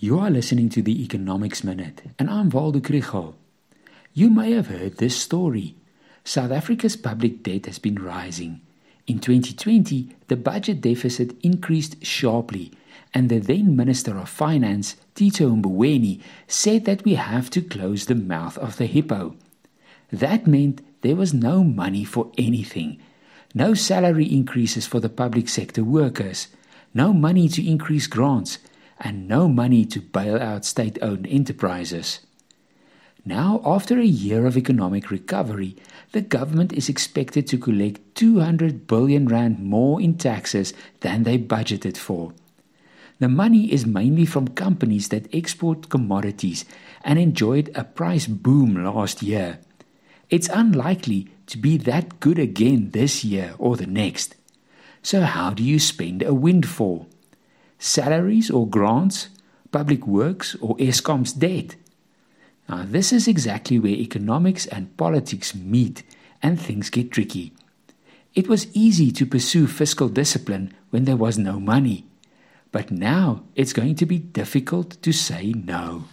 You are listening to the Economics Minute, and I'm Waldo Krugell. You may have heard this story. South Africa's public debt has been rising. In 2020, the budget deficit increased sharply, and the then Minister of Finance, Tito Mboweni, said that we have to close the mouth of the hippo. That meant there was no money for anything. No salary increases for the public sector workers, no money to increase grants and no money to bail out state owned enterprises. Now, after a year of economic recovery, the government is expected to collect 200 billion rand more in taxes than they budgeted for. The money is mainly from companies that export commodities and enjoyed a price boom last year. It's unlikely to be that good again this year or the next. So, how do you spend a windfall? Salaries or grants, public works, or Eskom's debt. Now, this is exactly where economics and politics meet and things get tricky. It was easy to pursue fiscal discipline when there was no money, but now it's going to be difficult to say no.